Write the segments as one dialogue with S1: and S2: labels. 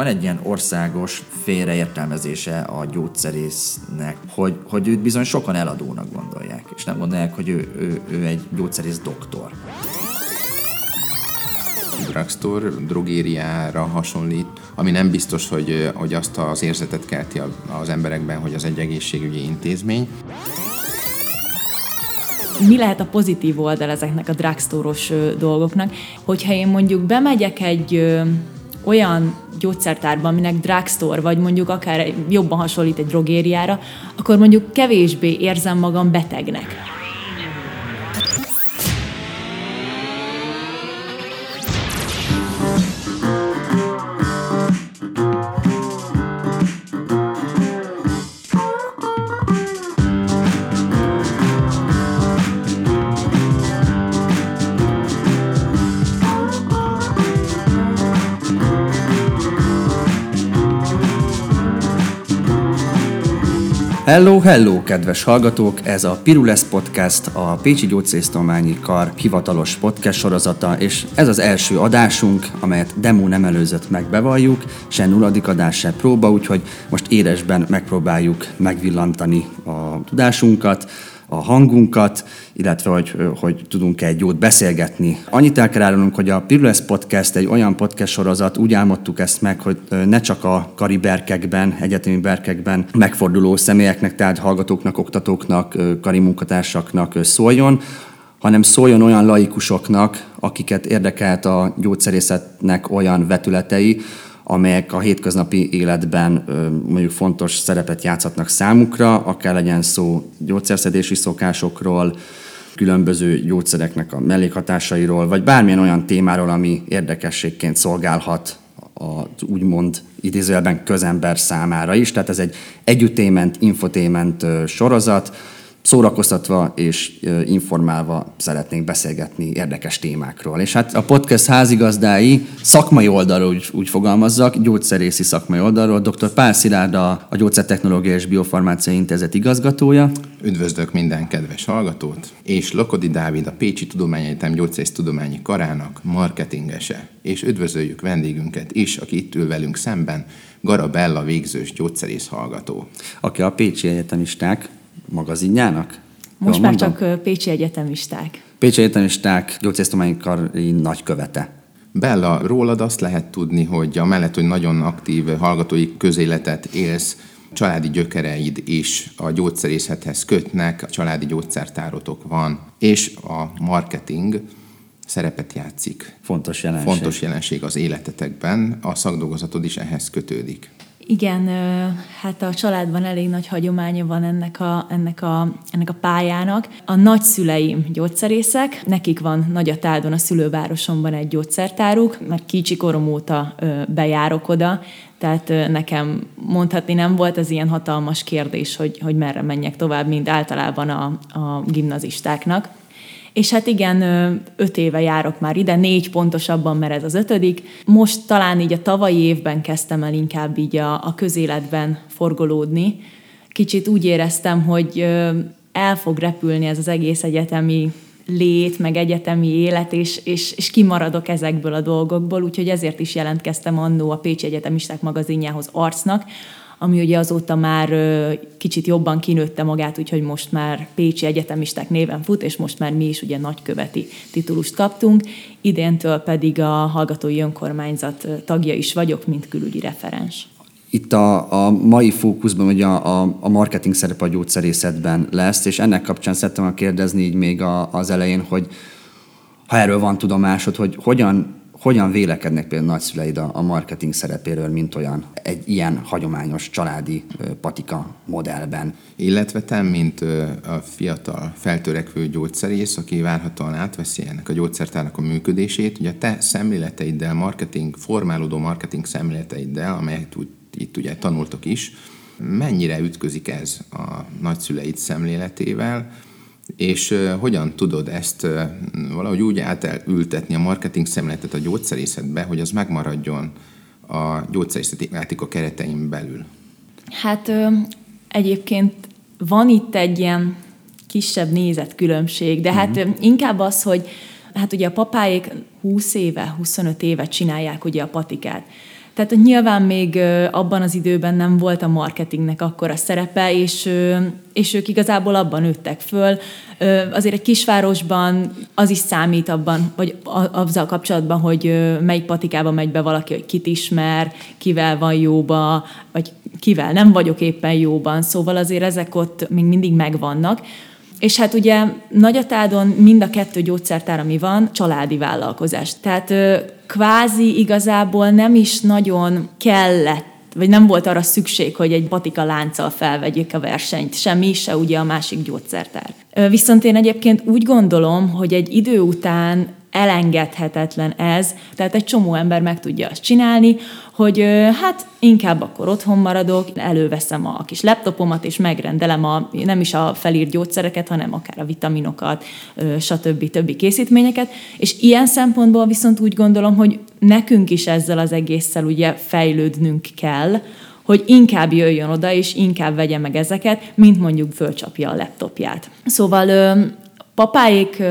S1: van egy ilyen országos félreértelmezése a gyógyszerésznek, hogy, hogy őt bizony sokan eladónak gondolják, és nem gondolják, hogy ő, ő, ő egy gyógyszerész doktor
S2: drugstore, drogériára hasonlít, ami nem biztos, hogy, hogy azt az érzetet kelti az emberekben, hogy az egy egészségügyi intézmény.
S3: Mi lehet a pozitív oldal ezeknek a drugstore-os dolgoknak? Hogyha én mondjuk bemegyek egy olyan gyógyszertárba, aminek drugstore, vagy mondjuk akár jobban hasonlít egy drogériára, akkor mondjuk kevésbé érzem magam betegnek.
S1: Hello, hello, kedves hallgatók! Ez a Pirules Podcast, a Pécsi Gyógyszerésztományi Kar hivatalos podcast sorozata, és ez az első adásunk, amelyet demo nem előzött meg, bevalljuk, se nulladik adás, se próba, úgyhogy most éresben megpróbáljuk megvillantani a tudásunkat, a hangunkat, illetve hogy, hogy tudunk egy jót beszélgetni. Annyit el kell árulnunk, hogy a Pirules Podcast egy olyan podcast sorozat, úgy álmodtuk ezt meg, hogy ne csak a kariberkekben, egyetemi berkekben megforduló személyeknek, tehát hallgatóknak, oktatóknak, kari munkatársaknak szóljon, hanem szóljon olyan laikusoknak, akiket érdekelt a gyógyszerészetnek olyan vetületei, amelyek a hétköznapi életben mondjuk fontos szerepet játszhatnak számukra, akár legyen szó gyógyszerszedési szokásokról, különböző gyógyszereknek a mellékhatásairól, vagy bármilyen olyan témáról, ami érdekességként szolgálhat az úgymond idézőjelben közember számára is. Tehát ez egy együttément, infotément sorozat, szórakoztatva és informálva szeretnénk beszélgetni érdekes témákról. És hát a podcast házigazdái szakmai oldalról úgy, úgy fogalmazzak, gyógyszerészi szakmai oldalról, dr. Pál Szilárd a, a Gyógyszertechnológiai és Biofarmáciai Intézet igazgatója.
S2: Üdvözlök minden kedves hallgatót, és Lokodi Dávid a Pécsi Tudományegyetem Gyógyszerész Tudományi Karának marketingese. És üdvözöljük vendégünket is, aki itt ül velünk szemben, Garabella végzős gyógyszerész hallgató.
S1: Aki a Pécsi Egyetemisták magazinjának?
S3: Most Jól már mondom? csak Pécsi Egyetemisták.
S1: Pécsi Egyetemisták gyógyszertudományi kari nagykövete.
S2: Bella, rólad azt lehet tudni, hogy a mellett, hogy nagyon aktív hallgatói közéletet élsz, családi gyökereid is a gyógyszerészethez kötnek, a családi gyógyszertárotok van, és a marketing szerepet játszik.
S1: Fontos jelenség.
S2: Fontos jelenség az életetekben, a szakdolgozatod is ehhez kötődik.
S3: Igen, hát a családban elég nagy hagyománya van ennek a, ennek a, ennek a pályának. A nagyszüleim gyógyszerészek, nekik van Nagyatádon, a szülővárosomban egy gyógyszertáruk, mert kicsi korom óta bejárok oda, tehát nekem mondhatni nem volt az ilyen hatalmas kérdés, hogy, hogy merre menjek tovább, mint általában a, a gimnazistáknak. És hát igen, öt éve járok már ide, négy pontosabban, mert ez az ötödik. Most talán így a tavalyi évben kezdtem el inkább így a, a közéletben forgolódni. Kicsit úgy éreztem, hogy el fog repülni ez az egész egyetemi lét, meg egyetemi élet, és, és, és kimaradok ezekből a dolgokból, úgyhogy ezért is jelentkeztem annó a Pécsi Egyetemisták magazinjához arcnak, ami ugye azóta már kicsit jobban kinőtte magát, úgyhogy most már Pécsi Egyetemisták néven fut, és most már mi is ugye nagyköveti titulust kaptunk. Idéntől pedig a Hallgatói Önkormányzat tagja is vagyok, mint külügyi referens.
S1: Itt a, a mai fókuszban ugye a, a, a marketing szerep a gyógyszerészetben lesz, és ennek kapcsán szerettem kérdezni így még a, az elején, hogy ha erről van tudomásod, hogy hogyan hogyan vélekednek például nagyszüleid a, marketing szerepéről, mint olyan egy ilyen hagyományos családi patika modellben?
S2: Illetve te, mint a fiatal feltörekvő gyógyszerész, aki várhatóan átveszi ennek a gyógyszertárnak a működését, ugye te szemléleteiddel, marketing, formálódó marketing szemléleteiddel, amelyet itt ugye tanultok is, mennyire ütközik ez a nagyszüleid szemléletével, és hogyan tudod ezt valahogy úgy átültetni a marketing szemléletet a gyógyszerészetbe, hogy az megmaradjon a gyógyszerészeti etika keretein belül?
S3: Hát egyébként van itt egy ilyen kisebb nézetkülönbség, de hát uh-huh. inkább az, hogy hát ugye a papáik 20 éve, 25 éve csinálják ugye a patikát. Tehát nyilván még abban az időben nem volt a marketingnek akkora szerepe, és, és ők igazából abban nőttek föl. Azért egy kisvárosban az is számít abban, vagy azzal kapcsolatban, hogy melyik patikába megy be valaki, hogy kit ismer, kivel van jóba, vagy kivel nem vagyok éppen jóban. Szóval azért ezek ott még mindig megvannak. És hát ugye Nagyatádon mind a kettő gyógyszertár, ami van, családi vállalkozás. Tehát kvázi igazából nem is nagyon kellett vagy nem volt arra szükség, hogy egy patika lánccal felvegyék a versenyt, semmi, se ugye a másik gyógyszertár. Viszont én egyébként úgy gondolom, hogy egy idő után elengedhetetlen ez, tehát egy csomó ember meg tudja azt csinálni, hogy hát inkább akkor otthon maradok, előveszem a kis laptopomat, és megrendelem a, nem is a felírt gyógyszereket, hanem akár a vitaminokat, stb. többi készítményeket, és ilyen szempontból viszont úgy gondolom, hogy nekünk is ezzel az egésszel ugye fejlődnünk kell, hogy inkább jöjjön oda, és inkább vegye meg ezeket, mint mondjuk fölcsapja a laptopját. Szóval papáik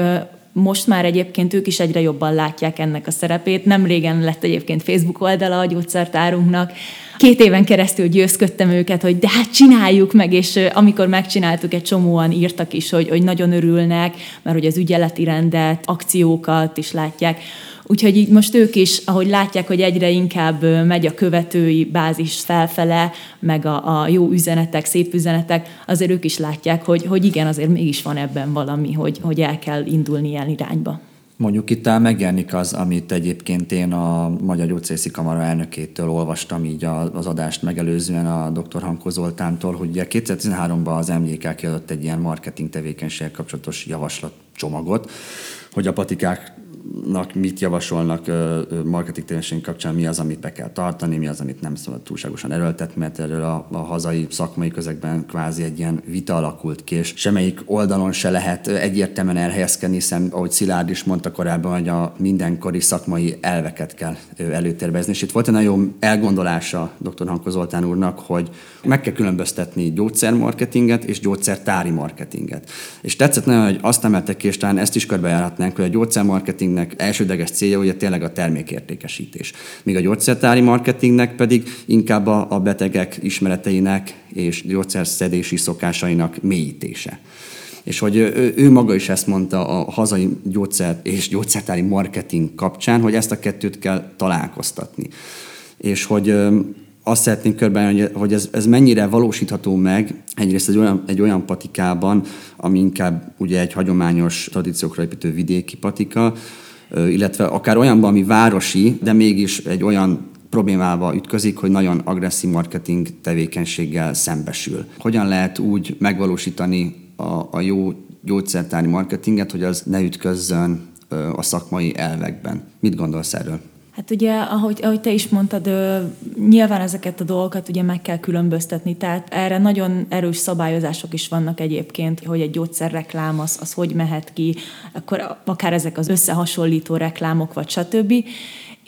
S3: most már egyébként ők is egyre jobban látják ennek a szerepét. Nem régen lett egyébként Facebook oldala a gyógyszertárunknak. Két éven keresztül győzködtem őket, hogy de hát csináljuk meg, és amikor megcsináltuk, egy csomóan írtak is, hogy, hogy nagyon örülnek, mert hogy az ügyeleti rendet, akciókat is látják. Úgyhogy így most ők is, ahogy látják, hogy egyre inkább megy a követői bázis felfele, meg a, a jó üzenetek, szép üzenetek, azért ők is látják, hogy, hogy igen, azért mégis van ebben valami, hogy, hogy el kell indulni ilyen irányba.
S1: Mondjuk itt megjelenik az, amit egyébként én a Magyar Gyógyszerészi Kamara elnökétől olvastam így az adást megelőzően a dr. Hankó Zoltántól, hogy ugye 2013-ban az MJK kiadott egy ilyen marketing tevékenységgel kapcsolatos javaslatcsomagot, hogy a patikák nak mit javasolnak marketing tevékenység kapcsán, mi az, amit be kell tartani, mi az, amit nem szabad túlságosan erőltetni, mert erről a, a hazai szakmai közegben kvázi egy ilyen vita alakult ki, és semmelyik oldalon se lehet egyértelműen elhelyezkedni, hiszen ahogy Szilárd is mondta korábban, hogy a mindenkori szakmai elveket kell előtérbezni. És itt volt egy nagyon elgondolása dr. Hanko Zoltán úrnak, hogy meg kell különböztetni gyógyszermarketinget és gyógyszertári marketinget. És tetszett nagyon, hogy azt emeltek ki, és talán ezt is körbejárhatnánk, hogy a gyógyszermarketing marketingnek elsődleges célja ugye tényleg a termékértékesítés. Míg a gyógyszertári marketingnek pedig inkább a, a betegek ismereteinek és gyógyszerszedési szokásainak mélyítése. És hogy ő, ő maga is ezt mondta a hazai gyógyszer és gyógyszertári marketing kapcsán, hogy ezt a kettőt kell találkoztatni. És hogy azt szeretnénk körben, hogy ez, ez mennyire valósítható meg egyrészt egy olyan, egy olyan patikában, ami inkább ugye egy hagyományos tradíciókra építő vidéki patika, illetve akár olyanban, ami városi, de mégis egy olyan problémával ütközik, hogy nagyon agresszív marketing tevékenységgel szembesül. Hogyan lehet úgy megvalósítani a, a jó gyógyszertári marketinget, hogy az ne ütközzön a szakmai elvekben? Mit gondolsz erről?
S3: Hát ugye, ahogy, ahogy te is mondtad, nyilván ezeket a dolgokat ugye meg kell különböztetni, tehát erre nagyon erős szabályozások is vannak egyébként, hogy egy gyógyszerreklám az, az hogy mehet ki, akkor akár ezek az összehasonlító reklámok, vagy stb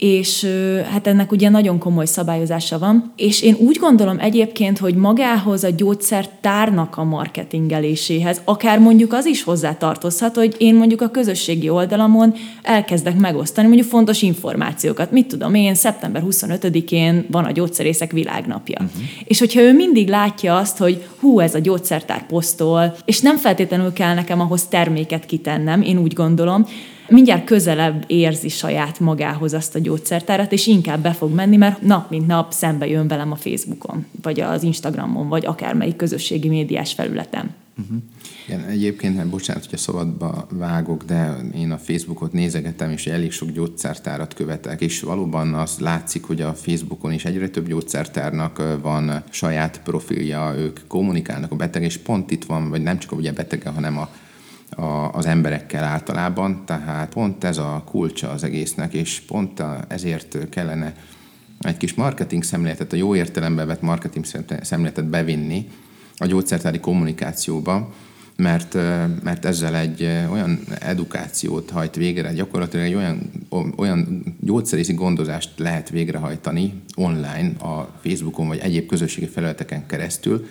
S3: és hát ennek ugye nagyon komoly szabályozása van, és én úgy gondolom egyébként, hogy magához a gyógyszertárnak a marketingeléséhez, akár mondjuk az is hozzá tartozhat, hogy én mondjuk a közösségi oldalamon elkezdek megosztani mondjuk fontos információkat. Mit tudom én, szeptember 25-én van a gyógyszerészek világnapja. Uh-huh. És hogyha ő mindig látja azt, hogy hú, ez a gyógyszertár posztol, és nem feltétlenül kell nekem ahhoz terméket kitennem, én úgy gondolom, mindjárt közelebb érzi saját magához azt a gyógyszertárat, és inkább be fog menni, mert nap mint nap szembe jön velem a Facebookon, vagy az Instagramon, vagy akármelyik közösségi médiás felületen.
S2: Uh-huh. Igen, egyébként, hát bocsánat, hogy a szabadba vágok, de én a Facebookot nézegetem, és elég sok gyógyszertárat követek, és valóban az látszik, hogy a Facebookon is egyre több gyógyszertárnak van saját profilja, ők kommunikálnak a beteg, és pont itt van, vagy nem csak ugye betege, hanem a a, az emberekkel általában, tehát pont ez a kulcsa az egésznek, és pont a, ezért kellene egy kis marketing szemléletet, a jó értelemben vett marketing szemléletet bevinni a gyógyszertári kommunikációba, mert, mert ezzel egy olyan edukációt hajt végre, gyakorlatilag egy olyan, olyan gyógyszerészi gondozást lehet végrehajtani online, a Facebookon vagy egyéb közösségi felületeken keresztül,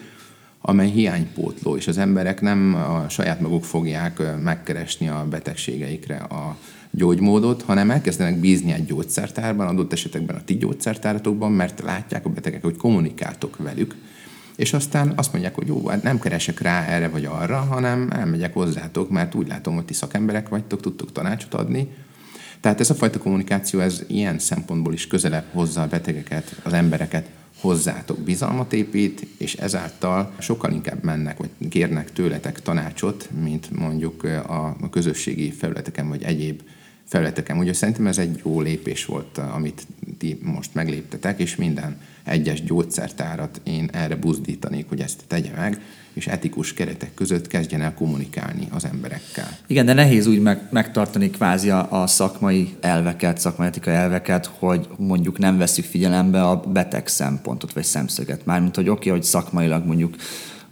S2: amely hiánypótló, és az emberek nem a saját maguk fogják megkeresni a betegségeikre a gyógymódot, hanem elkezdenek bízni egy gyógyszertárban, adott esetekben a ti gyógyszertáratokban, mert látják a betegek, hogy kommunikáltok velük, és aztán azt mondják, hogy jó, hát nem keresek rá erre vagy arra, hanem elmegyek hozzátok, mert úgy látom, hogy ti szakemberek vagytok, tudtok tanácsot adni. Tehát ez a fajta kommunikáció, ez ilyen szempontból is közelebb hozza a betegeket, az embereket hozzátok bizalmat épít, és ezáltal sokkal inkább mennek, vagy kérnek tőletek tanácsot, mint mondjuk a közösségi felületeken, vagy egyéb felületeken. Ugye szerintem ez egy jó lépés volt, amit ti most megléptetek, és minden egyes gyógyszertárat én erre buzdítanék, hogy ezt tegye meg, és etikus keretek között kezdjen el kommunikálni az emberekkel.
S1: Igen, de nehéz úgy meg, megtartani kvázi a, a szakmai elveket, szakmai etikai elveket, hogy mondjuk nem veszük figyelembe a beteg szempontot vagy szemszöget. Mármint, hogy oké, okay, hogy szakmailag mondjuk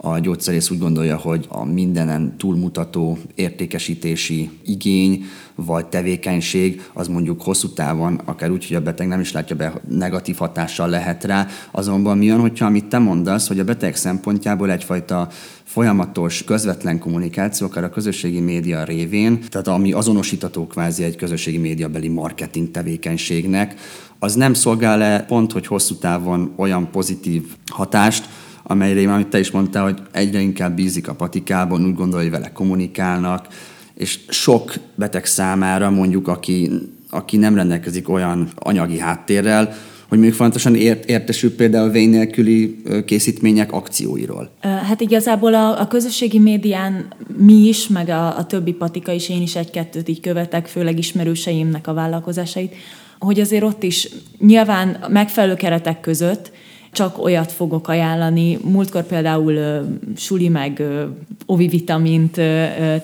S1: a gyógyszerész úgy gondolja, hogy a mindenen túlmutató értékesítési igény vagy tevékenység az mondjuk hosszú távon, akár úgy, hogy a beteg nem is látja be, negatív hatással lehet rá. Azonban mi van, hogyha amit te mondasz, hogy a beteg szempontjából egyfajta folyamatos, közvetlen kommunikáció, akár a közösségi média révén, tehát ami azonosítató kvázi egy közösségi médiabeli marketing tevékenységnek, az nem szolgál-e pont, hogy hosszú távon olyan pozitív hatást, amelyre, amit te is mondtál, hogy egyre inkább bízik a patikában, úgy gondolja, hogy vele kommunikálnak, és sok beteg számára mondjuk, aki, aki nem rendelkezik olyan anyagi háttérrel, hogy még fontosan ért, értesül például vény nélküli készítmények akcióiról.
S3: Hát igazából a, a közösségi médián mi is, meg a, a többi patika is, én is egy-kettőt így követek, főleg ismerőseimnek a vállalkozásait, hogy azért ott is nyilván megfelelő keretek között, csak olyat fogok ajánlani. Múltkor például uh, suli meg uh, ovi vitamint uh,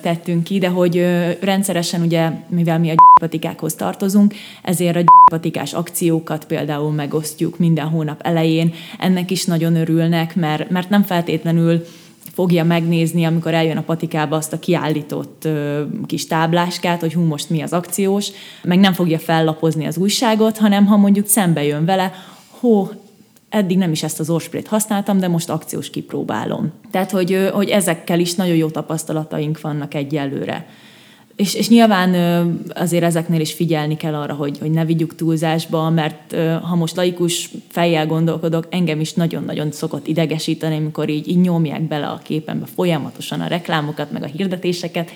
S3: tettünk ki, de hogy uh, rendszeresen ugye, mivel mi a patikákhoz tartozunk, ezért a patikás akciókat például megosztjuk minden hónap elején. Ennek is nagyon örülnek, mert, mert nem feltétlenül fogja megnézni, amikor eljön a patikába azt a kiállított ö, kis tábláskát, hogy hú, most mi az akciós, meg nem fogja fellapozni az újságot, hanem ha mondjuk szembe jön vele, hó, eddig nem is ezt az orsprét használtam, de most akciós kipróbálom. Tehát, hogy, hogy ezekkel is nagyon jó tapasztalataink vannak egyelőre. És, és nyilván azért ezeknél is figyelni kell arra, hogy, hogy ne vigyük túlzásba, mert ha most laikus fejjel gondolkodok, engem is nagyon-nagyon szokott idegesíteni, amikor így, így nyomják bele a képembe folyamatosan a reklámokat, meg a hirdetéseket,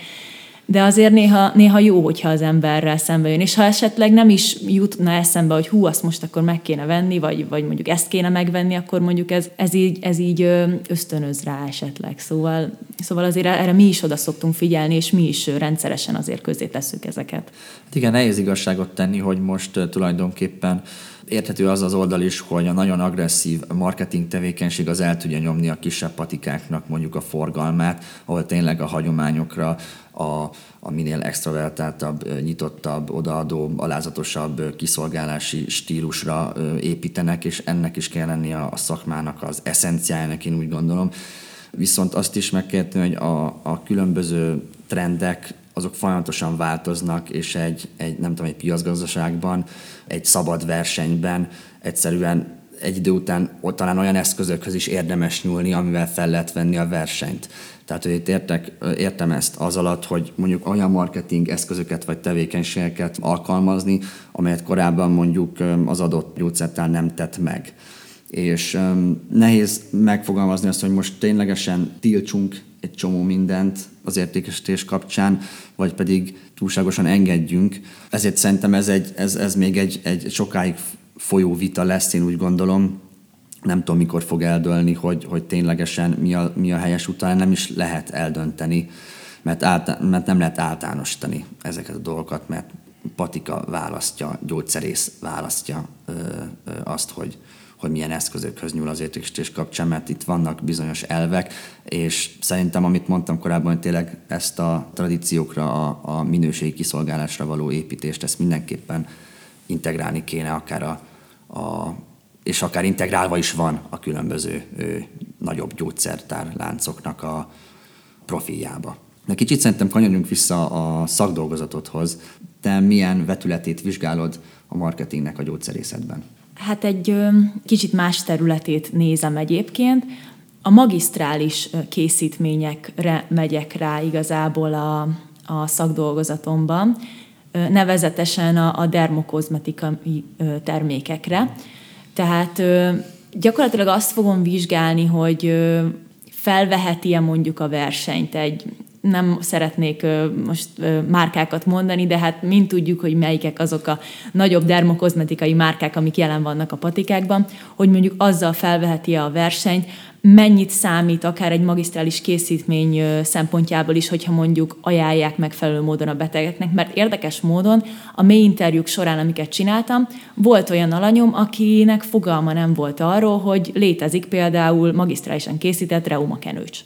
S3: de azért néha, néha jó, hogyha az emberrel szembe jön, és ha esetleg nem is jutna eszembe, hogy hú, azt most akkor meg kéne venni, vagy, vagy mondjuk ezt kéne megvenni, akkor mondjuk ez, ez, így, ez így ösztönöz rá esetleg. Szóval, szóval azért erre mi is oda szoktunk figyelni, és mi is rendszeresen azért közé tesszük ezeket.
S1: Hát igen, nehéz igazságot tenni, hogy most tulajdonképpen érthető az az oldal is, hogy a nagyon agresszív marketing tevékenység az el tudja nyomni a kisebb patikáknak mondjuk a forgalmát, ahol tényleg a hagyományokra, a, a minél extravertáltabb, nyitottabb, odaadó, alázatosabb kiszolgálási stílusra építenek, és ennek is kell lenni a, a szakmának az eszenciájának, én úgy gondolom. Viszont azt is meg kell tenni, hogy a, a különböző trendek azok folyamatosan változnak, és egy, egy, nem tudom, egy piacgazdaságban, egy szabad versenyben egyszerűen egy idő után ott talán olyan eszközökhöz is érdemes nyúlni, amivel fel lehet venni a versenyt. Tehát, hogy itt értek, értem ezt az alatt, hogy mondjuk olyan marketing eszközöket vagy tevékenységeket alkalmazni, amelyet korábban mondjuk az adott gyógyszertár nem tett meg. És nehéz megfogalmazni azt, hogy most ténylegesen tiltsunk egy csomó mindent az értékesítés kapcsán, vagy pedig túlságosan engedjünk. Ezért szerintem ez, egy, ez, ez még egy, egy sokáig folyó vita lesz, én úgy gondolom. Nem tudom, mikor fog eldőlni, hogy, hogy ténylegesen mi a, mi a helyes utána, nem is lehet eldönteni, mert, által, mert nem lehet általánosítani ezeket a dolgokat, mert patika választja, gyógyszerész választja ö, ö, azt, hogy, hogy milyen eszközökhöz nyúl az értékesítés kapcsán, mert itt vannak bizonyos elvek, és szerintem, amit mondtam korábban, hogy tényleg ezt a tradíciókra, a, a minőségi kiszolgálásra való építést, ezt mindenképpen integrálni kéne akár a, a és akár integrálva is van a különböző ö, nagyobb gyógyszertár láncoknak a profiljába. De kicsit szerintem kanyarodjunk vissza a szakdolgozatodhoz. Te milyen vetületét vizsgálod a marketingnek a gyógyszerészetben?
S3: Hát egy ö, kicsit más területét nézem egyébként. A magisztrális készítményekre megyek rá igazából a, a szakdolgozatomban, nevezetesen a, a dermokozmetikai termékekre. Tehát gyakorlatilag azt fogom vizsgálni, hogy felveheti-e mondjuk a versenyt egy nem szeretnék most márkákat mondani, de hát mind tudjuk, hogy melyikek azok a nagyobb dermokozmetikai márkák, amik jelen vannak a patikákban, hogy mondjuk azzal felveheti a versenyt, mennyit számít akár egy magisztrális készítmény szempontjából is, hogyha mondjuk ajánlják megfelelő módon a betegeknek, mert érdekes módon a mély interjúk során, amiket csináltam, volt olyan alanyom, akinek fogalma nem volt arról, hogy létezik például magisztrálisan készített reumakenőcs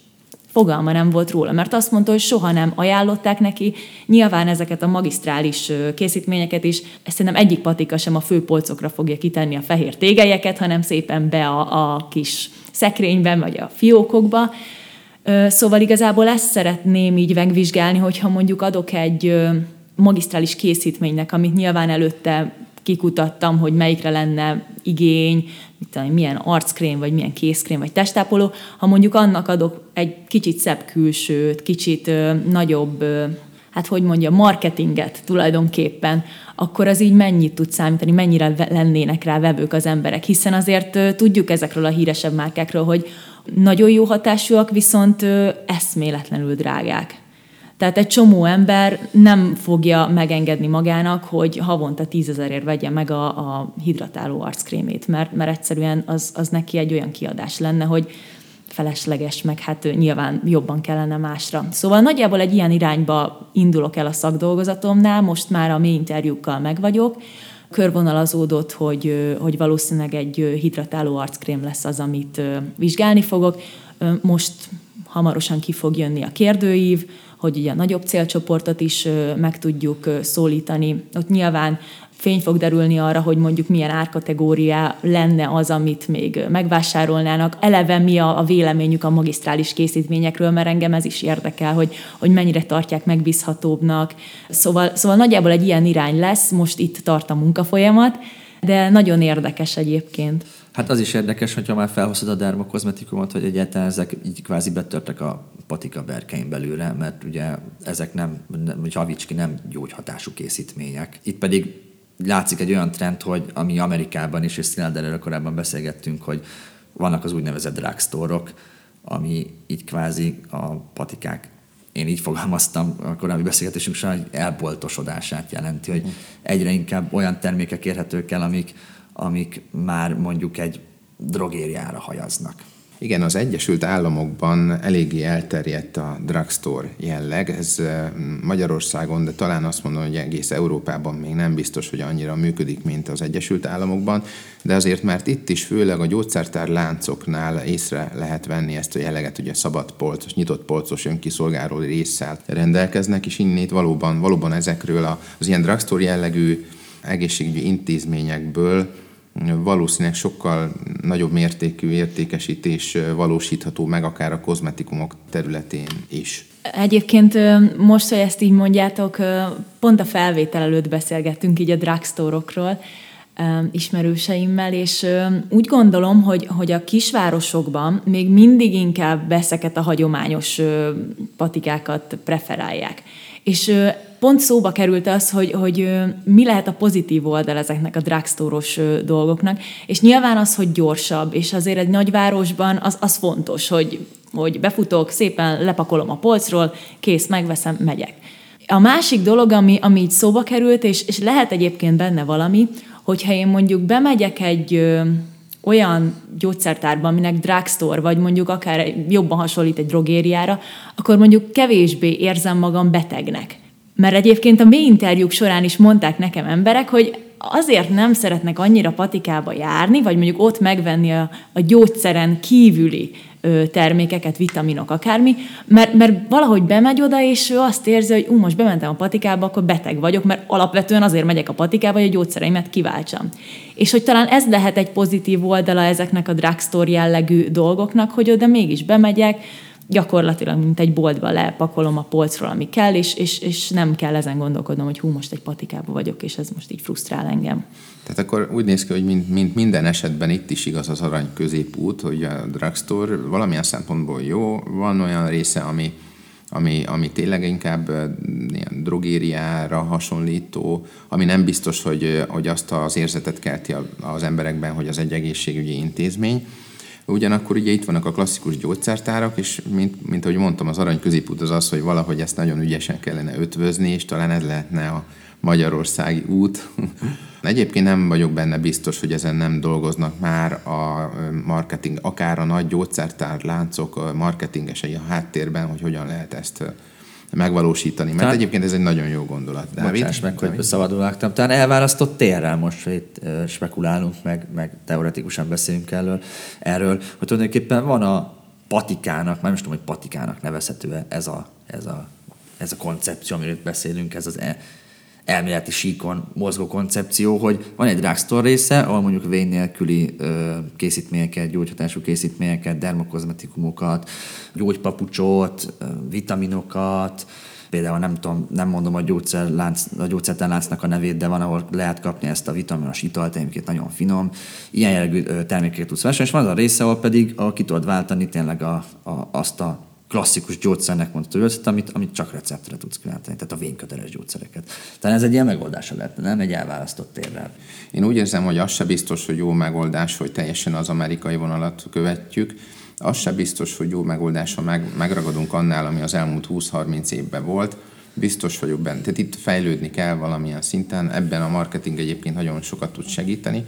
S3: fogalma nem volt róla, mert azt mondta, hogy soha nem ajánlották neki. Nyilván ezeket a magisztrális készítményeket is, ezt szerintem egyik patika sem a főpolcokra fogja kitenni a fehér tégelyeket, hanem szépen be a, a kis szekrényben, vagy a fiókokba. Szóval igazából ezt szeretném így megvizsgálni, hogyha mondjuk adok egy magisztrális készítménynek, amit nyilván előtte kikutattam, hogy melyikre lenne igény, mit tudom, milyen arckrém, vagy milyen kézkrém, vagy testápoló, ha mondjuk annak adok egy kicsit szebb külsőt, kicsit ö, nagyobb, ö, hát hogy mondja, marketinget tulajdonképpen, akkor az így mennyit tud számítani, mennyire lennének rá vevők az emberek, hiszen azért ö, tudjuk ezekről a híresebb márkákról, hogy nagyon jó hatásúak, viszont ö, eszméletlenül drágák. Tehát egy csomó ember nem fogja megengedni magának, hogy havonta tízezerért vegye meg a, a hidratáló arckrémét, mert, mert egyszerűen az, az neki egy olyan kiadás lenne, hogy felesleges, meg hát nyilván jobban kellene másra. Szóval nagyjából egy ilyen irányba indulok el a szakdolgozatomnál, most már a mély interjúkkal meg vagyok, körvonalazódott, hogy, hogy valószínűleg egy hidratáló arckrém lesz az, amit vizsgálni fogok. Most hamarosan ki fog jönni a kérdőív, hogy ugye a nagyobb célcsoportot is meg tudjuk szólítani. Ott nyilván fény fog derülni arra, hogy mondjuk milyen árkategória lenne az, amit még megvásárolnának. Eleve mi a, a véleményük a magisztrális készítményekről, mert engem ez is érdekel, hogy, hogy mennyire tartják megbízhatóbbnak. Szóval, szóval nagyjából egy ilyen irány lesz, most itt tart a munkafolyamat, de nagyon érdekes egyébként.
S1: Hát az is érdekes, hogyha már felhozod a dermokozmetikumot, hogy egyáltalán ezek így kvázi betörtek a patika berkein belőle, mert ugye ezek nem, hogy havíts ki, nem gyógyhatású készítmények. Itt pedig látszik egy olyan trend, hogy ami Amerikában is, és Szilárd korábban beszélgettünk, hogy vannak az úgynevezett drugstore-ok, ami így kvázi a patikák én így fogalmaztam a korábbi beszélgetésünk során, hogy elboltosodását jelenti, hogy egyre inkább olyan termékek érhetők el, amik, amik már mondjuk egy drogériára hajaznak.
S2: Igen, az Egyesült Államokban eléggé elterjedt a drugstore jelleg. Ez Magyarországon, de talán azt mondom, hogy egész Európában még nem biztos, hogy annyira működik, mint az Egyesült Államokban, de azért, mert itt is főleg a gyógyszertár láncoknál észre lehet venni ezt a jelleget, ugye szabad polcos, nyitott polcos önkiszolgáló résszel rendelkeznek, és innét valóban, valóban ezekről az ilyen drugstore jellegű egészségügyi intézményekből valószínűleg sokkal nagyobb mértékű értékesítés valósítható meg akár a kozmetikumok területén is.
S3: Egyébként most, hogy ezt így mondjátok, pont a felvétel előtt beszélgettünk így a drugstore ismerőseimmel, és úgy gondolom, hogy, hogy a kisvárosokban még mindig inkább beszeket a hagyományos patikákat preferálják. És pont szóba került az, hogy, hogy mi lehet a pozitív oldal ezeknek a drugstore dolgoknak, és nyilván az, hogy gyorsabb, és azért egy nagyvárosban az, az fontos, hogy, hogy befutok, szépen lepakolom a polcról, kész, megveszem, megyek. A másik dolog, ami, ami így szóba került, és, és lehet egyébként benne valami, hogyha én mondjuk bemegyek egy ö, olyan gyógyszertárba, aminek drugstore, vagy mondjuk akár jobban hasonlít egy drogériára, akkor mondjuk kevésbé érzem magam betegnek. Mert egyébként a mély interjúk során is mondták nekem emberek, hogy azért nem szeretnek annyira patikába járni, vagy mondjuk ott megvenni a, a gyógyszeren kívüli ö, termékeket, vitaminok, akármi, mert, mert valahogy bemegy oda, és ő azt érzi, hogy ú, most bementem a patikába, akkor beteg vagyok, mert alapvetően azért megyek a patikába, hogy a gyógyszereimet kiváltsam. És hogy talán ez lehet egy pozitív oldala ezeknek a drugstore jellegű dolgoknak, hogy oda mégis bemegyek, gyakorlatilag, mint egy boltba lepakolom a polcról, ami kell, és, és, és nem kell ezen gondolkodnom, hogy hú, most egy patikába vagyok, és ez most így frusztrál engem.
S2: Tehát akkor úgy néz ki, hogy mint, mint minden esetben itt is igaz az arany középút, hogy a drugstore valamilyen szempontból jó, van olyan része, ami, ami, ami tényleg inkább ilyen drogériára hasonlító, ami nem biztos, hogy, hogy azt az érzetet kelti az emberekben, hogy az egy egészségügyi intézmény. Ugyanakkor ugye itt vannak a klasszikus gyógyszertárak, és mint, mint ahogy mondtam, az arany középút az az, hogy valahogy ezt nagyon ügyesen kellene ötvözni, és talán ez lehetne a magyarországi út. Egyébként nem vagyok benne biztos, hogy ezen nem dolgoznak már a marketing, akár a nagy gyógyszertár láncok marketingesei a háttérben, hogy hogyan lehet ezt megvalósítani. Mert Tehát, egyébként ez egy nagyon jó gondolat.
S1: Dávid? Bocsáss meg, hogy szabadul vágtam. Talán elválasztott térrel most, hogy itt spekulálunk, meg, meg teoretikusan beszélünk erről, erről, hogy tulajdonképpen van a patikának, már most tudom, hogy patikának nevezhető ez a, ez a, ez a koncepció, amiről beszélünk, ez az e, elméleti síkon mozgó koncepció, hogy van egy drugstore része, ahol mondjuk vén nélküli ö, készítményeket, gyógyhatású készítményeket, dermokozmetikumokat, gyógypapucsot, ö, vitaminokat, például nem tudom, nem mondom a, gyógyszerlánc, a gyógyszertánláncnak a nevét, de van, ahol lehet kapni ezt a vitaminos italt, egyébként nagyon finom. Ilyen jellegű termékeket tudsz vásárolni, és van az a része, ahol pedig a, ki tudod váltani tényleg a, a, azt a klasszikus gyógyszernek mondható gyógyszert, amit, amit csak receptre tudsz kiváltani, tehát a vényköteles gyógyszereket. Tehát ez egy ilyen megoldása lett, nem egy elválasztott térrel.
S2: Én úgy érzem, hogy az se biztos, hogy jó megoldás, hogy teljesen az amerikai vonalat követjük. Az se biztos, hogy jó megoldás, ha meg, megragadunk annál, ami az elmúlt 20-30 évben volt. Biztos vagyok benne. Tehát itt fejlődni kell valamilyen szinten. Ebben a marketing egyébként nagyon sokat tud segíteni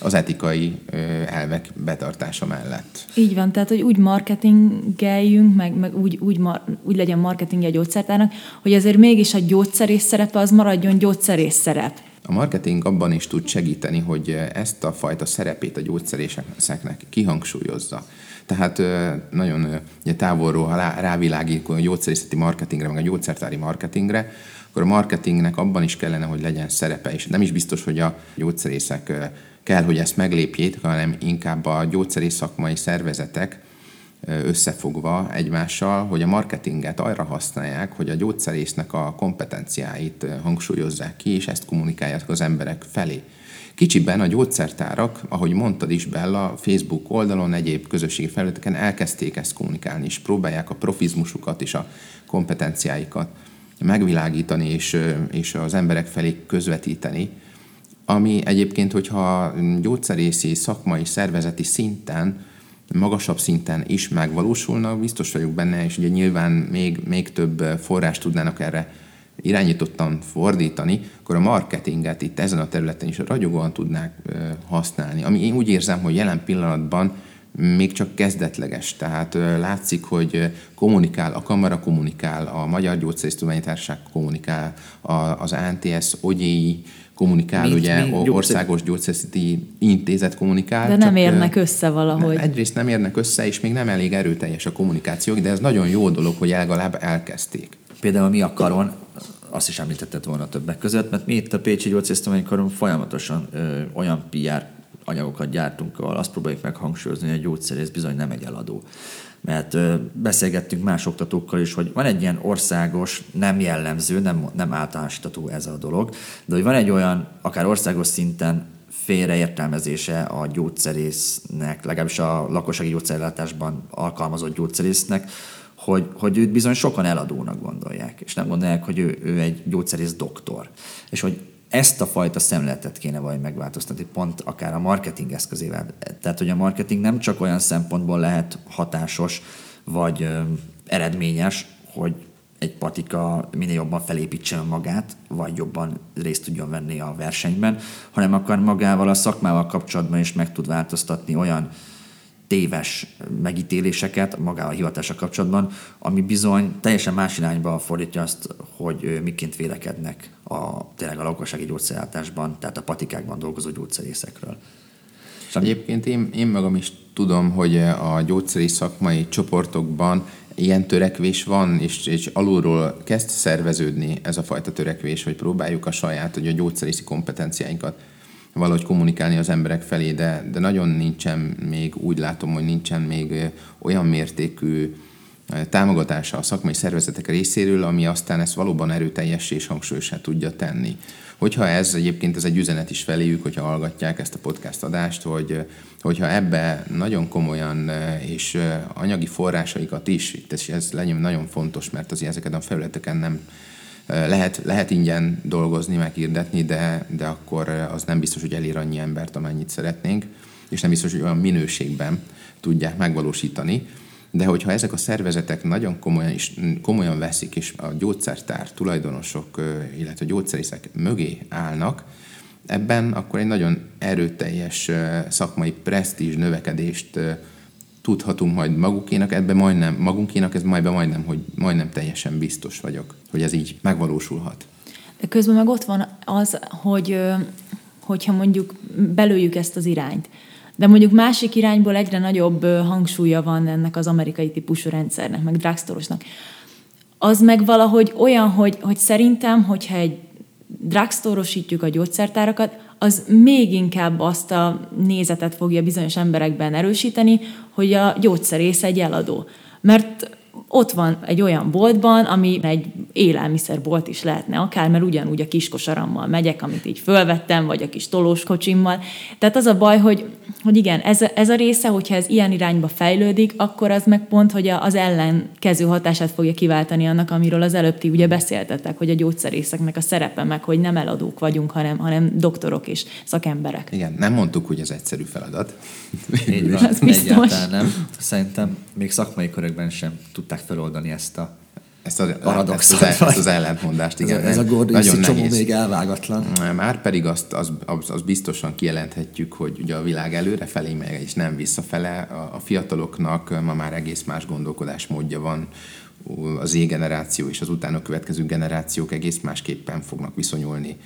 S2: az etikai elvek betartása mellett.
S3: Így van, tehát hogy úgy marketingeljünk, meg, meg úgy, úgy, mar, úgy legyen marketingje a gyógyszertárnak, hogy azért mégis a gyógyszerész szerepe az maradjon gyógyszerész szerep.
S2: A marketing abban is tud segíteni, hogy ezt a fajta szerepét a gyógyszerészeknek kihangsúlyozza. Tehát nagyon ugye távolról, ha rávilágítunk a gyógyszerészeti marketingre, meg a gyógyszertári marketingre, akkor a marketingnek abban is kellene, hogy legyen szerepe, és nem is biztos, hogy a gyógyszerészek kell, hogy ezt meglépjék, hanem inkább a gyógyszeri szakmai szervezetek összefogva egymással, hogy a marketinget arra használják, hogy a gyógyszerésznek a kompetenciáit hangsúlyozzák ki, és ezt kommunikálják az emberek felé. Kicsiben a gyógyszertárak, ahogy mondtad is Bella, Facebook oldalon, egyéb közösségi felületeken elkezdték ezt kommunikálni, és próbálják a profizmusukat és a kompetenciáikat megvilágítani és, és az emberek felé közvetíteni ami egyébként, hogyha gyógyszerészi, szakmai, szervezeti szinten, magasabb szinten is megvalósulna, biztos vagyok benne, és ugye nyilván még, még több forrást tudnának erre irányítottan fordítani, akkor a marketinget itt ezen a területen is ragyogóan tudnák használni. Ami én úgy érzem, hogy jelen pillanatban még csak kezdetleges. Tehát látszik, hogy kommunikál, a kamera kommunikál, a Magyar Gyógyszerésztudományi Társaság kommunikál, az ANTS, OGI kommunikál, mit, ugye mi? országos gyógyszerészeti intézet kommunikál.
S3: De nem érnek össze valahogy.
S2: Nem, egyrészt nem érnek össze, és még nem elég erőteljes a kommunikáció, de ez nagyon jó dolog, hogy legalább elkezdték.
S1: Például mi a karon, azt is említetted volna többek között, mert mi itt a Pécsi Gyógyszerésztudományi Karon folyamatosan ö, olyan PR anyagokat gyártunk, ahol azt próbáljuk meghangsúlyozni, hogy a gyógyszerész bizony nem egy eladó. Mert beszélgettünk más oktatókkal is, hogy van egy ilyen országos, nem jellemző, nem, nem általánosítató ez a dolog, de hogy van egy olyan, akár országos szinten félreértelmezése a gyógyszerésznek, legalábbis a lakossági gyógyszerellátásban alkalmazott gyógyszerésznek, hogy, hogy őt bizony sokan eladónak gondolják, és nem gondolják, hogy ő, ő egy gyógyszerész doktor. És hogy ezt a fajta szemléletet kéne vagy megváltoztatni, pont akár a marketing eszközével. Tehát, hogy a marketing nem csak olyan szempontból lehet hatásos, vagy ö, eredményes, hogy egy patika minél jobban felépítse magát, vagy jobban részt tudjon venni a versenyben, hanem akar magával a szakmával kapcsolatban is meg tud változtatni olyan téves megítéléseket magával a hivatása kapcsolatban, ami bizony teljesen más irányba fordítja azt, hogy miként vélekednek a, tényleg a lakossági gyógyszerállításban, tehát a patikákban dolgozó gyógyszerészekről.
S2: Egyébként én, én magam is tudom, hogy a gyógyszeri szakmai csoportokban ilyen törekvés van, és, és alulról kezd szerveződni ez a fajta törekvés, hogy próbáljuk a saját, hogy a gyógyszerészi kompetenciáinkat valahogy kommunikálni az emberek felé, de, de nagyon nincsen még, úgy látom, hogy nincsen még olyan mértékű támogatása a szakmai szervezetek részéről, ami aztán ezt valóban erőteljes és hangsúlyosá tudja tenni. Hogyha ez egyébként ez egy üzenet is feléjük, hogyha hallgatják ezt a podcast adást, hogy hogyha ebbe nagyon komolyan és anyagi forrásaikat is, itt ez, ez nagyon fontos, mert azért ezeket a felületeken nem lehet, lehet ingyen dolgozni, meghirdetni, de, de akkor az nem biztos, hogy elér annyi embert, amennyit szeretnénk, és nem biztos, hogy olyan minőségben tudják megvalósítani. De hogyha ezek a szervezetek nagyon komolyan, is, komolyan veszik, és a gyógyszertár tulajdonosok, illetve a gyógyszerészek mögé állnak, ebben akkor egy nagyon erőteljes szakmai presztízs növekedést tudhatunk majd magukénak, ebben majdnem, magunkénak, ez majd majdnem, hogy majdnem teljesen biztos vagyok, hogy ez így megvalósulhat.
S3: De közben meg ott van az, hogy hogyha mondjuk belőjük ezt az irányt, de mondjuk másik irányból egyre nagyobb hangsúlya van ennek az amerikai típusú rendszernek, meg drugstore Az meg valahogy olyan, hogy, hogy szerintem, hogyha egy drugstore a gyógyszertárakat, az még inkább azt a nézetet fogja bizonyos emberekben erősíteni, hogy a gyógyszerész egy eladó. Mert ott van egy olyan boltban, ami egy élelmiszerbolt is lehetne akár, mert ugyanúgy a kiskosarammal megyek, amit így fölvettem, vagy a kis tolós kocsimmal. Tehát az a baj, hogy, hogy igen, ez, ez a része, hogyha ez ilyen irányba fejlődik, akkor az meg pont, hogy az ellenkező hatását fogja kiváltani annak, amiről az előbb ti ugye beszéltetek, hogy a gyógyszerészeknek a szerepe meg, hogy nem eladók vagyunk, hanem, hanem doktorok és szakemberek.
S2: Igen, nem mondtuk, hogy ez egyszerű feladat.
S1: Így van, az biztos. nem. Szerintem még szakmai körökben sem tudták feloldani ezt a
S2: ezt, a, paradoxot, ezt, az, ezt az ellentmondást, igen.
S1: Ez, ez a Gordon csomó még elvágatlan.
S2: Már pedig azt, az, az, az biztosan kijelenthetjük, hogy ugye a világ előre felé megy, és nem visszafele. A, a fiataloknak ma már egész más gondolkodásmódja van. Az Z-generáció és az utána következő generációk egész másképpen fognak viszonyulni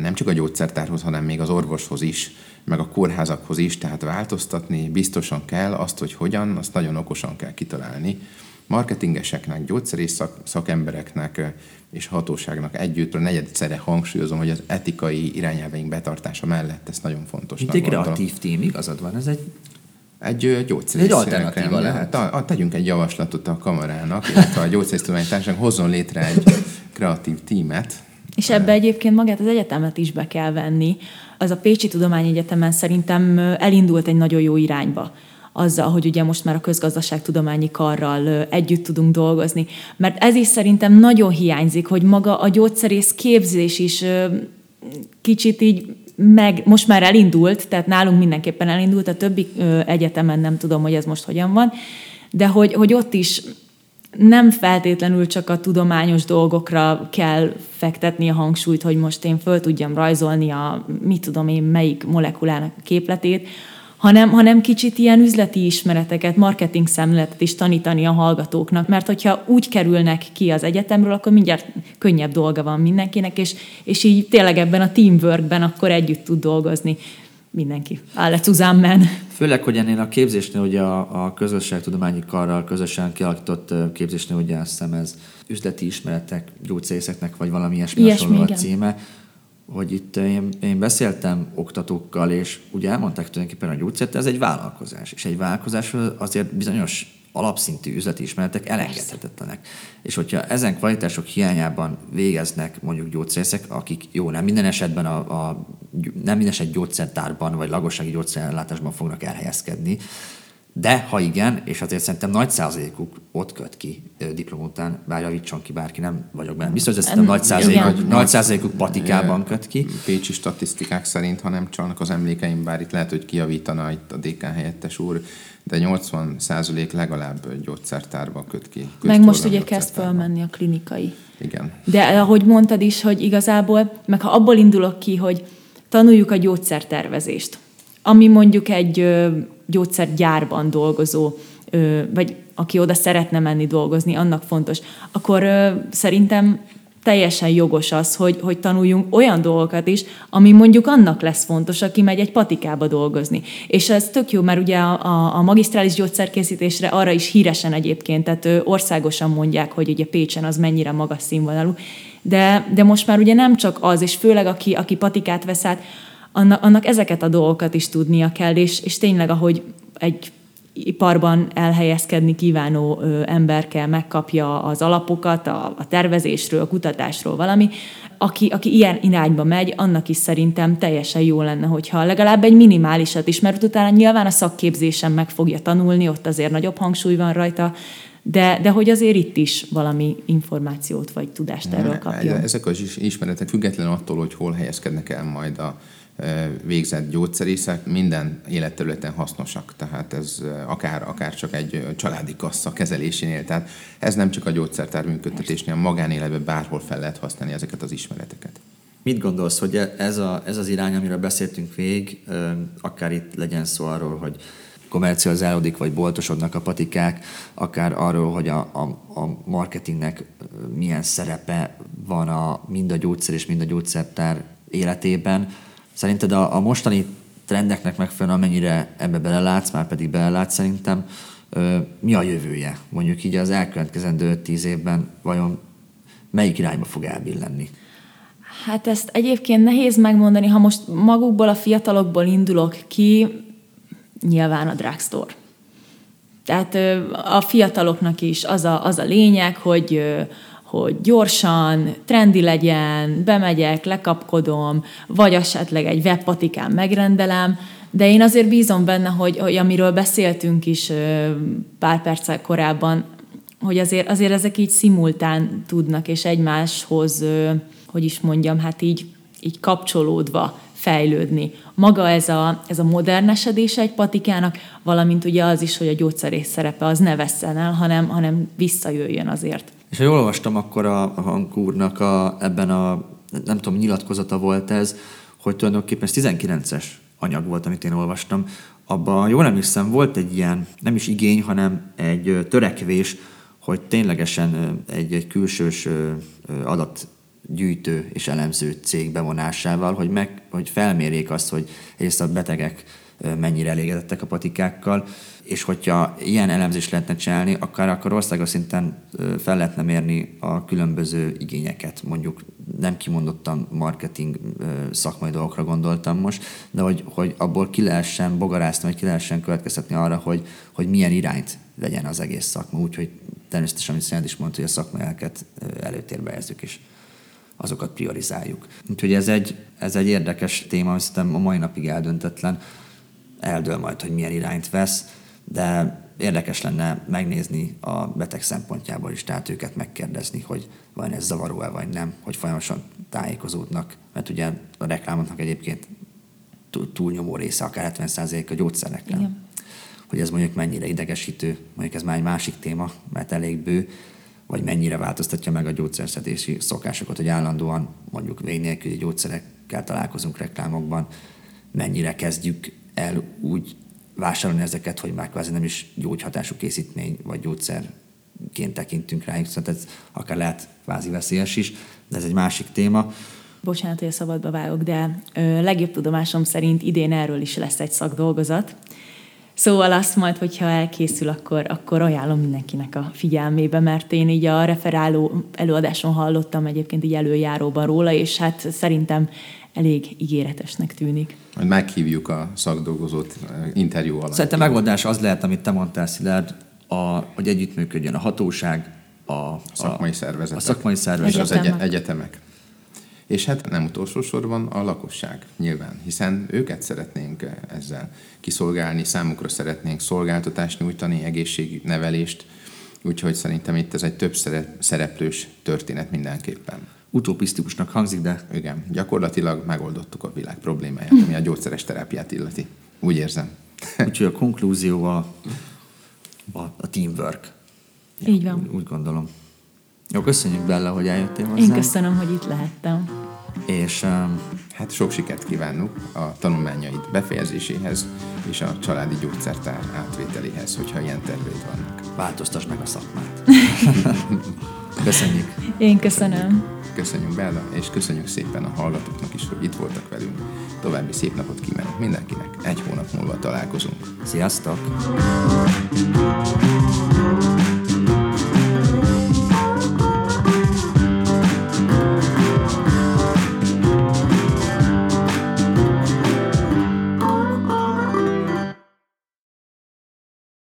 S2: nem csak a gyógyszertárhoz, hanem még az orvoshoz is, meg a kórházakhoz is, tehát változtatni biztosan kell, azt, hogy hogyan, azt nagyon okosan kell kitalálni marketingeseknek, gyógyszerész szak, szakembereknek és hatóságnak együtt a negyedszere hangsúlyozom, hogy az etikai irányelveink betartása mellett ez nagyon fontos.
S1: Mint egy kreatív tím, igazad van, ez egy
S2: egy gyógyszerész.
S1: Egy alternatíva lehet.
S2: A, a, tegyünk egy javaslatot a kamarának, illetve a gyógyszerésztudománytárság hozzon létre egy kreatív tímet.
S3: És ebbe egyébként magát az egyetemet is be kell venni. Az a Pécsi Tudományegyetemen szerintem elindult egy nagyon jó irányba azzal, hogy ugye most már a közgazdaságtudományi karral együtt tudunk dolgozni. Mert ez is szerintem nagyon hiányzik, hogy maga a gyógyszerész képzés is kicsit így meg, most már elindult, tehát nálunk mindenképpen elindult, a többi egyetemen nem tudom, hogy ez most hogyan van, de hogy, hogy ott is nem feltétlenül csak a tudományos dolgokra kell fektetni a hangsúlyt, hogy most én föl tudjam rajzolni a, mit tudom én, melyik molekulának a képletét, hanem, hanem kicsit ilyen üzleti ismereteket, marketing szemléletet is tanítani a hallgatóknak, mert hogyha úgy kerülnek ki az egyetemről, akkor mindjárt könnyebb dolga van mindenkinek, és, és így tényleg ebben a teamworkben akkor együtt tud dolgozni mindenki. Áll zusammen.
S1: Főleg, hogy ennél a képzésnél, ugye a, a közösségtudományi karral közösen kialakított képzésnél, ugye azt hiszem ez üzleti ismeretek gyógyszerészeknek, vagy valami ilyesmi, ilyesmi hasonló a címe, hogy itt én, én beszéltem oktatókkal, és ugye elmondták tulajdonképpen a gyógyszert, ez egy vállalkozás, és egy vállalkozás azért bizonyos alapszintű üzleti ismeretek elengedhetetlenek. És hogyha ezen kvalitások hiányában végeznek mondjuk gyógyszerészek, akik jó, nem minden esetben a, a nem minden eset gyógyszertárban vagy lagossági gyógyszerellátásban fognak elhelyezkedni, de ha igen, és azért szerintem nagy százalékuk ott köt ki diplom után, bár javítson ki bárki, nem vagyok benne. Biztos, hogy szerintem nagy, százalékuk, nagy százalékuk patikában köt ki.
S2: Pécsi statisztikák szerint, ha nem csalnak az emlékeim, bár itt lehet, hogy kijavítana itt a DK helyettes úr, de 80 százalék legalább gyógyszertárba köt ki.
S3: Meg most ugye kezd fölmenni a klinikai.
S2: Igen.
S3: De ahogy mondtad is, hogy igazából, meg ha abból indulok ki, hogy tanuljuk a gyógyszertervezést, ami mondjuk egy gyógyszergyárban dolgozó, vagy aki oda szeretne menni dolgozni, annak fontos, akkor szerintem teljesen jogos az, hogy, hogy tanuljunk olyan dolgokat is, ami mondjuk annak lesz fontos, aki megy egy patikába dolgozni. És ez tök jó, mert ugye a, a, a magisztrális gyógyszerkészítésre arra is híresen egyébként, tehát országosan mondják, hogy ugye Pécsen az mennyire magas színvonalú, de, de most már ugye nem csak az, és főleg aki, aki patikát vesz át, annak, annak ezeket a dolgokat is tudnia kell, és, és tényleg, ahogy egy iparban elhelyezkedni kívánó emberke megkapja az alapokat a, a tervezésről, a kutatásról valami, aki, aki ilyen irányba megy, annak is szerintem teljesen jó lenne, hogyha legalább egy minimálisat is, mert utána nyilván a szakképzésen meg fogja tanulni, ott azért nagyobb hangsúly van rajta, de, de hogy azért itt is valami információt vagy tudást erről kapjon.
S2: Ezek az ismeretek független attól, hogy hol helyezkednek el majd a végzett gyógyszerészek minden életterületen hasznosak. Tehát ez akár, akár csak egy családi kassa kezelésénél. Tehát ez nem csak a gyógyszertár működtetésnél, magánéletben bárhol fel lehet használni ezeket az ismereteket.
S1: Mit gondolsz, hogy ez, a, ez az irány, amiről beszéltünk végig, akár itt legyen szó arról, hogy komercializálódik, vagy boltosodnak a patikák, akár arról, hogy a, a, a marketingnek milyen szerepe van a, mind a gyógyszer és mind a gyógyszertár életében, Szerinted a, a mostani trendeknek megfelelően, amennyire ebbe belelátsz, már pedig belelátsz szerintem, ö, mi a jövője? Mondjuk így az elkövetkezendő 5-10 évben vajon melyik irányba fog elbillenni?
S3: Hát ezt egyébként nehéz megmondani, ha most magukból a fiatalokból indulok ki, nyilván a drugstore. Tehát a fiataloknak is az a, az a lényeg, hogy hogy gyorsan, trendi legyen, bemegyek, lekapkodom, vagy esetleg egy webpatikán megrendelem, de én azért bízom benne, hogy, hogy amiről beszéltünk is pár perccel korábban, hogy azért, azért ezek így szimultán tudnak, és egymáshoz, hogy is mondjam, hát így, így kapcsolódva fejlődni. Maga ez a, ez a modernesedése egy patikának, valamint ugye az is, hogy a gyógyszerész szerepe az ne vesszen el, hanem, hanem visszajöjjön azért.
S1: És ha jól olvastam, akkor a, a hangúrnak a, ebben a, nem tudom, nyilatkozata volt ez, hogy tulajdonképpen ez 19-es anyag volt, amit én olvastam. Abban, jól emlékszem, volt egy ilyen, nem is igény, hanem egy törekvés, hogy ténylegesen egy, egy külsős adatgyűjtő és elemző cég bevonásával, hogy, meg, hogy felmérjék azt, hogy egyrészt a betegek mennyire elégedettek a patikákkal, és hogyha ilyen elemzést lehetne csinálni, akár akkor országos szinten fel lehetne mérni a különböző igényeket. Mondjuk nem kimondottan marketing szakmai dolgokra gondoltam most, de hogy, hogy abból ki lehessen bogarászni, vagy ki lehessen következtetni arra, hogy, hogy milyen irányt legyen az egész szakma. Úgyhogy természetesen, amit Szent is mondta, hogy a szakmaiaket előtérbe helyezzük, és azokat priorizáljuk. Úgyhogy ez egy, ez egy érdekes téma, szerintem a mai napig eldöntetlen. Eldől majd, hogy milyen irányt vesz de érdekes lenne megnézni a beteg szempontjából is, tehát őket megkérdezni, hogy van ez zavaró-e vagy nem, hogy folyamatosan tájékozódnak, mert ugye a reklámoknak egyébként túlnyomó része, akár 70% a gyógyszerreklám. Igen. Hogy ez mondjuk mennyire idegesítő, mondjuk ez már egy másik téma, mert elég bő, vagy mennyire változtatja meg a gyógyszerszedési szokásokat, hogy állandóan mondjuk vég nélküli gyógyszerekkel találkozunk reklámokban, mennyire kezdjük el úgy vásárolni ezeket, hogy már kvázi nem is gyógyhatású készítmény vagy gyógyszerként tekintünk rájuk, szóval ez akár lehet kvázi veszélyes is, de ez egy másik téma.
S3: Bocsánat, hogy a szabadba vágok, de ö, legjobb tudomásom szerint idén erről is lesz egy szakdolgozat. Szóval azt majd, hogyha elkészül, akkor, akkor ajánlom mindenkinek a figyelmébe, mert én így a referáló előadáson hallottam egyébként így előjáróban róla, és hát szerintem elég ígéretesnek tűnik.
S2: Majd meghívjuk a szakdolgozót eh, interjú alatt.
S1: Szerintem megoldás az lehet, amit te mondtál, Szilárd, a, hogy együttműködjön a hatóság, a, a
S2: szakmai szervezetek,
S1: a szakmai szervezetek.
S2: és az egy, egyetemek. És hát nem utolsó sorban a lakosság nyilván, hiszen őket szeretnénk eh, ezzel kiszolgálni, számukra szeretnénk szolgáltatást nyújtani, egészségnevelést, úgyhogy szerintem itt ez egy több szereplős történet mindenképpen
S1: utopisztikusnak hangzik, de...
S2: Igen, gyakorlatilag megoldottuk a világ problémáját, ami a gyógyszeres terápiát illeti. Úgy érzem.
S1: Úgyhogy a konklúzió a, a, a teamwork.
S3: Így van.
S1: Úgy, úgy gondolom. Jó, köszönjük Bella, hogy eljöttél hozzám.
S3: Én köszönöm, hogy itt lehettem.
S1: És um,
S2: hát sok sikert kívánunk a tanulmányaid befejezéséhez és a családi gyógyszertár átvételéhez, hogyha ilyen terveid vannak.
S1: Változtass meg a szakmát. Köszönjük.
S3: Én köszönöm.
S2: Köszönjük Bella, és köszönjük szépen a hallgatóknak is, hogy itt voltak velünk. További szép napot kívánok mindenkinek. Egy hónap múlva találkozunk.
S1: Sziasztok!